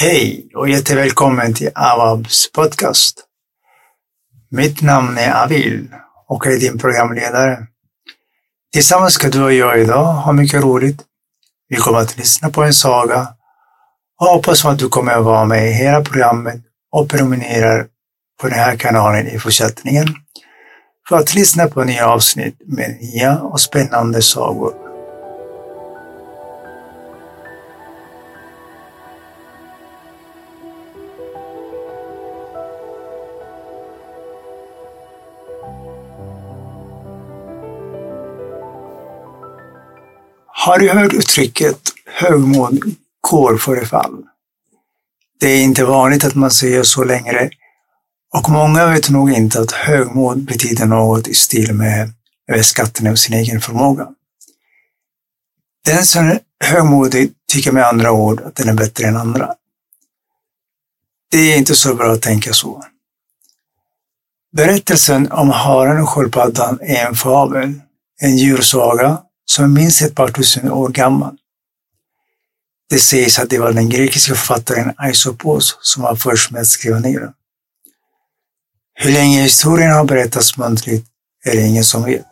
Hej och jättevälkommen till Avabs podcast. Mitt namn är Avil och är din programledare. Tillsammans ska du och jag idag ha mycket roligt. Vi kommer att lyssna på en saga och hoppas att du kommer att vara med i hela programmet och prenumererar på den här kanalen i fortsättningen för att lyssna på nya avsnitt med nya och spännande sagor. Har du hört uttrycket högmod går före fall? Det är inte vanligt att man säger så längre och många vet nog inte att högmod betyder något i stil med överskattning av sin egen förmåga. Den som är högmodig tycker med andra ord att den är bättre än andra. Det är inte så bra att tänka så. Berättelsen om haren och sköldpaddan är en fabel, en djursaga som är minst ett par tusen år gammal. Det sägs att det var den grekiska författaren Aisopos som var först med att skriva ner den. Hur länge historien har berättats muntligt är det ingen som vet.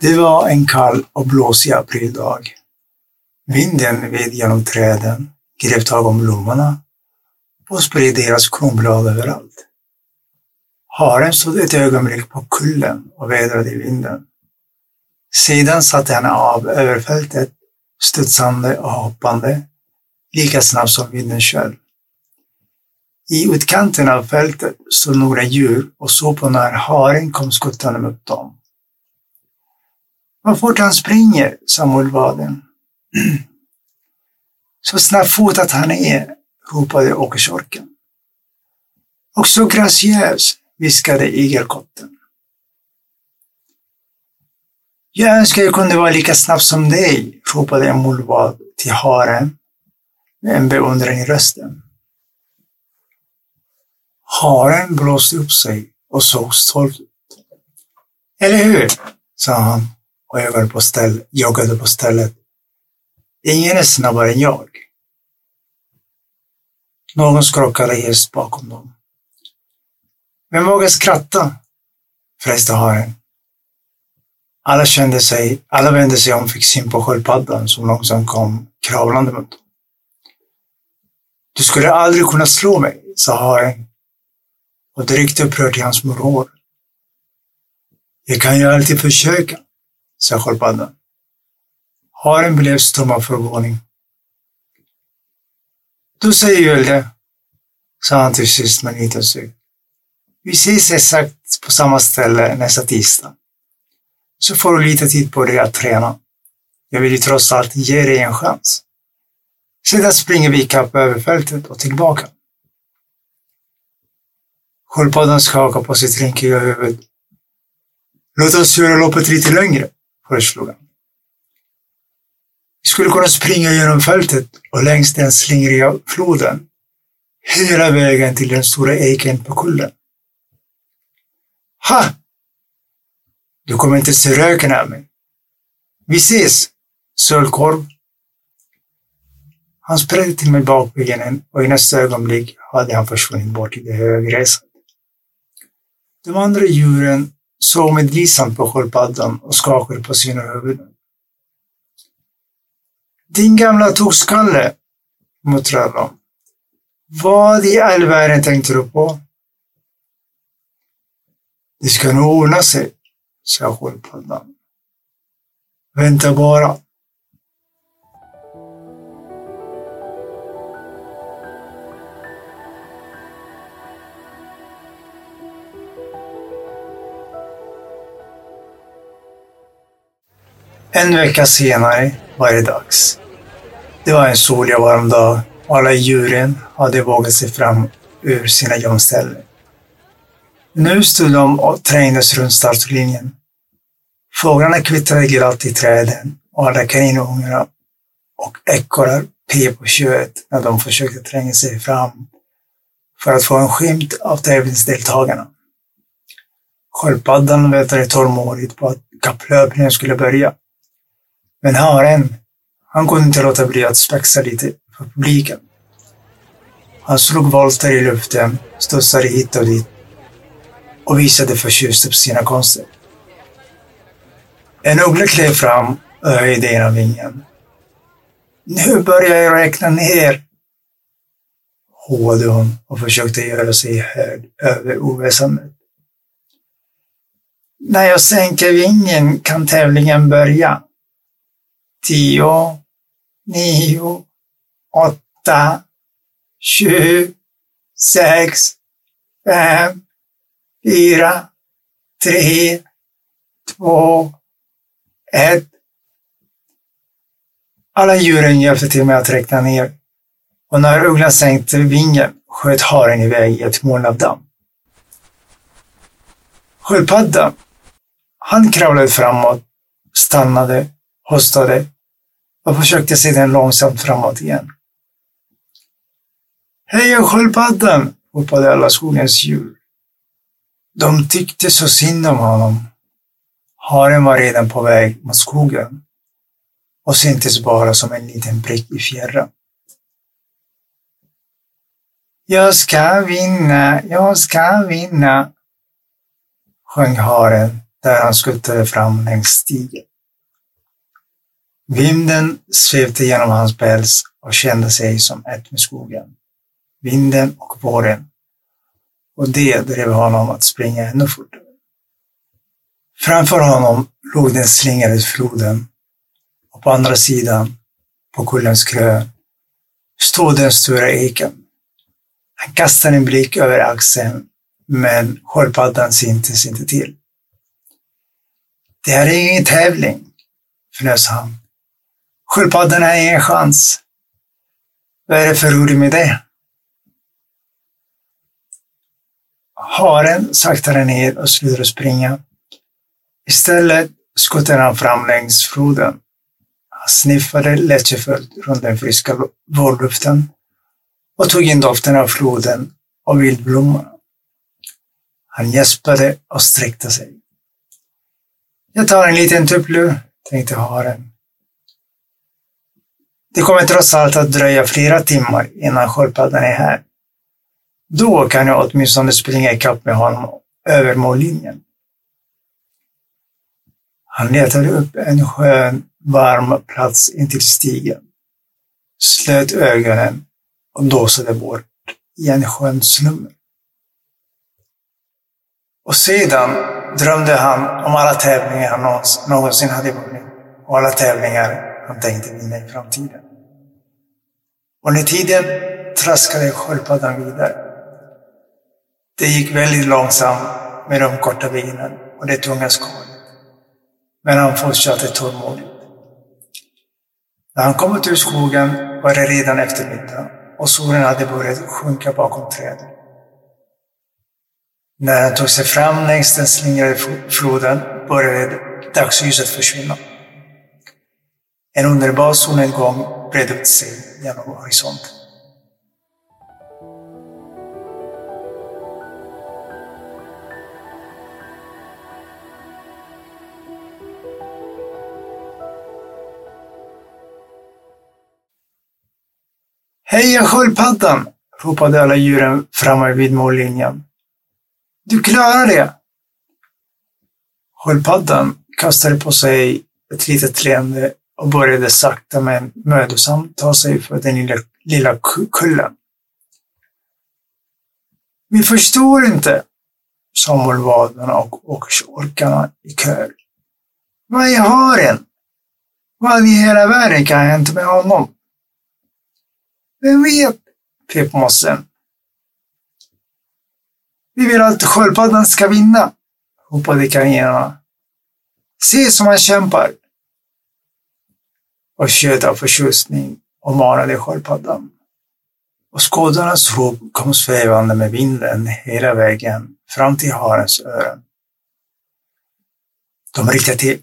Det var en kall och blåsig aprildag. Vinden ved genom träden, grep tag om blommorna och spred deras kronblad överallt. Haren stod ett ögonblick på kullen och vädrade i vinden. Sedan satte han av över fältet, studsande och hoppande, lika snabbt som vinden själv. I utkanten av fältet stod några djur och såg på när haren kom skuttande mot dem. Vad fort han springer, sa mullvaden. Så snabbfotad han är, ropade åkersorken. Och så graciös, viskade igelkotten. Jag önskar jag kunde vara lika snabb som dig, ropade en mullvad till haren med en beundran i rösten. Haren blåste upp sig och såg stolt ut. Eller hur? sa han och jag på ställ, joggade på stället. Ingen är snabbare än jag. Någon skrockade häst bakom dem. Vem vågar skratta? fräste haren. Alla kände sig, alla vände sig om och fick syn på sköldpaddan som långsamt kom kravlande mot dem. Du skulle aldrig kunna slå mig, sa haren och direkt upprörd i hans morhår. Jag kan ju alltid försöka sa sköldpaddan. Haren blev stum av förvåning. Du säger väl det, sa han till sist med en liten. Vi ses exakt på samma ställe nästa tisdag. Så får du lite tid på dig att träna. Jag vill ju trots allt ge dig en chans. Sedan springer vi ikapp över fältet och tillbaka. Sköldpaddan skakar på sitt rynkiga huvud. Låt oss göra loppet lite längre föreslog han. Vi skulle kunna springa genom fältet och längs den slingriga floden hela vägen till den stora eken på kullen. Ha! Du kommer inte se röken av mig. Vi ses, sölkorv. Han sprang till mig bakbenen och i nästa ögonblick hade han försvunnit bort i det höga gräset. De andra djuren såg medlidsamt på sköldpaddan och skakade på sina huvuden. Din gamla tokskalle, muttrade de. Vad i all världen tänkte du på? Det ska nog ordna sig, sa sköldpaddan. Vänta bara. En vecka senare var det dags. Det var en solig och varm dag och alla djuren hade vågat sig fram ur sina gömställen. Nu stod de och trängdes runt startlinjen. Fåglarna kvittrade glatt i träden och alla kaninungarna och ekorrar pep på köet när de försökte tränga sig fram för att få en skymt av tävlingsdeltagarna. Sköldpaddan väntade tålmodigt på att kapplöpningen skulle börja. Men haren, han kunde inte låta bli att spexa lite för publiken. Han slog volter i luften, studsade hit och dit och visade förtjust upp sina konster. En uggla klev fram och höjde ena vingen. Nu börjar jag räkna ner, hoade hon och försökte göra sig hörd över oväsendet. När jag sänker vingen kan tävlingen börja. Tio, nio, åtta, sju, sex, fem, fyra, tre, två, ett. Alla djuren hjälpte till med att räkna ner och när ugglan sänkte vingen sköt haren iväg i ett moln av damm. Sköldpaddan, han kravlade framåt, stannade, hostade och försökte sedan långsamt framåt igen. Heja sköldpaddan! ropade alla skogens djur. De tyckte så synd om honom. Haren var redan på väg mot skogen och syntes bara som en liten prick i fjärran. Jag ska vinna, jag ska vinna, sjöng haren där han skuttade fram längs stigen. Vinden svepte genom hans päls och kände sig som ett med skogen, vinden och våren. Och det drev honom att springa ännu fortare. Framför honom låg den slingrade floden och på andra sidan, på kullens krön, stod den stora eken. Han kastade en blick över axeln, men sköldpaddan syntes inte till. Det här är ingen tävling, fnös han. Sköldpaddan har ingen chans. Vad är det för roligt med det? Haren saktade ner och slutade springa. Istället skuttade han fram längs floden. Han sniffade lättjefullt runt den friska vårluften och tog in doften av floden och vildblommorna. Han gäspade och sträckte sig. Jag tar en liten tupplur, tänkte haren. Det kommer trots allt att dröja flera timmar innan sköldpaddan är här. Då kan jag åtminstone springa ikapp med honom över mållinjen. Han letade upp en skön, varm plats intill stigen, slöt ögonen och dåsade bort i en skön slummer. Och sedan drömde han om alla tävlingar han någonsin hade vunnit och alla tävlingar han tänkte vinna i framtiden. Under tiden traskade sköldpaddan vidare. Det gick väldigt långsamt med de korta benen och det tunga skalet. Men han fortsatte tålmodigt. När han kom ut ur skogen var det redan eftermiddag och solen hade börjat sjunka bakom träden. När han tog sig fram längs den slingrade floden började dagsljuset försvinna. En underbar solnedgång bredde ut sig genom horisonten. Heja sköldpaddan! ropade alla djuren framme vid mållinjen. Du klarar det! Sköldpaddan kastade på sig ett litet leende och började sakta men mödosamt ta sig för den lilla, lilla kullen. Vi förstår inte, sa mullvadarna och orkarna i kör. Vad är haren? Vad i hela världen kan ha hänt med honom? Vem vet, pep mossen. Vi vill att sköldpaddan ska vinna, ropade kaninerna. Se som han kämpar! Och tjöt av förtjusning och manade sköldpaddan. Och skådarnas rop kom svävande med vinden hela vägen fram till harens öron. De riktade till.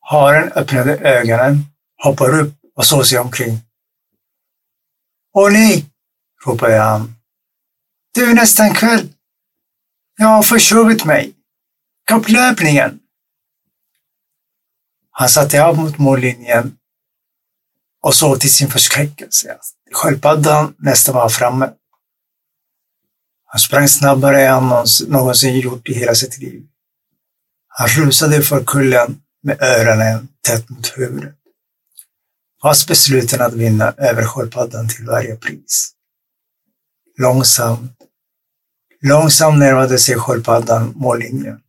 Haren öppnade ögonen, hoppade upp och såg sig omkring. Åh nej, ropade han. Det är nästan kväll. Jag har försovit mig. Kapplöpningen! Han satte av mot mållinjen och såg till sin förskräckelse sköldpaddan nästan var framme. Han sprang snabbare än han någonsin gjort i hela sitt liv. Han rusade för kullen med öronen tätt mot huvudet. Fast besluten att vinna över sköldpaddan till varje pris. Långsamt, långsamt närmade sig sköldpaddan mållinjen.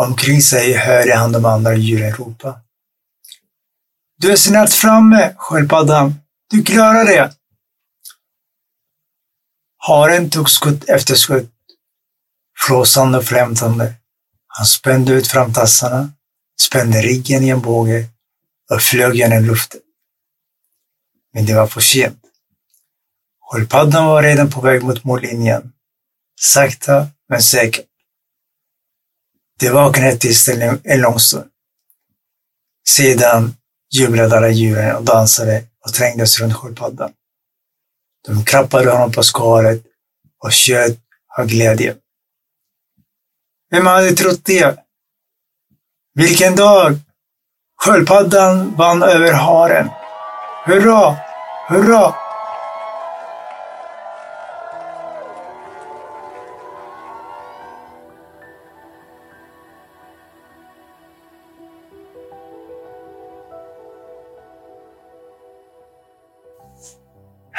Omkring sig hörde han de andra djuren ropa. Du är snart framme, sköldpaddan. Du klarar det. Haren tog skutt efter skutt, flåsande och flämtande. Han spände ut framtassarna, spände riggen i en båge och flög genom luften. Men det var för sent. Sköldpaddan var redan på väg mot mållinjen. Sakta men säkert. Det vaknade tyst en lång stund. Sedan jublade alla djuren och dansade och trängdes runt sköldpaddan. De klappade honom på skalet och tjöt av glädje. Vem hade trott det? Vilken dag! Sköldpaddan vann över haren. Hurra! Hurra!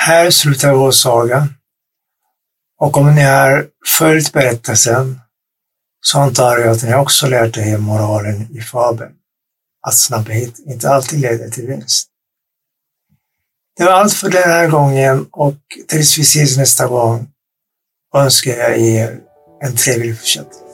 Här slutar vår saga. Och om ni har följt berättelsen så antar jag att ni också lärt er moralen i fabeln. Att snabbhet inte alltid leder till vinst. Det var allt för den här gången och tills vi ses nästa gång önskar jag er en trevlig fortsättning.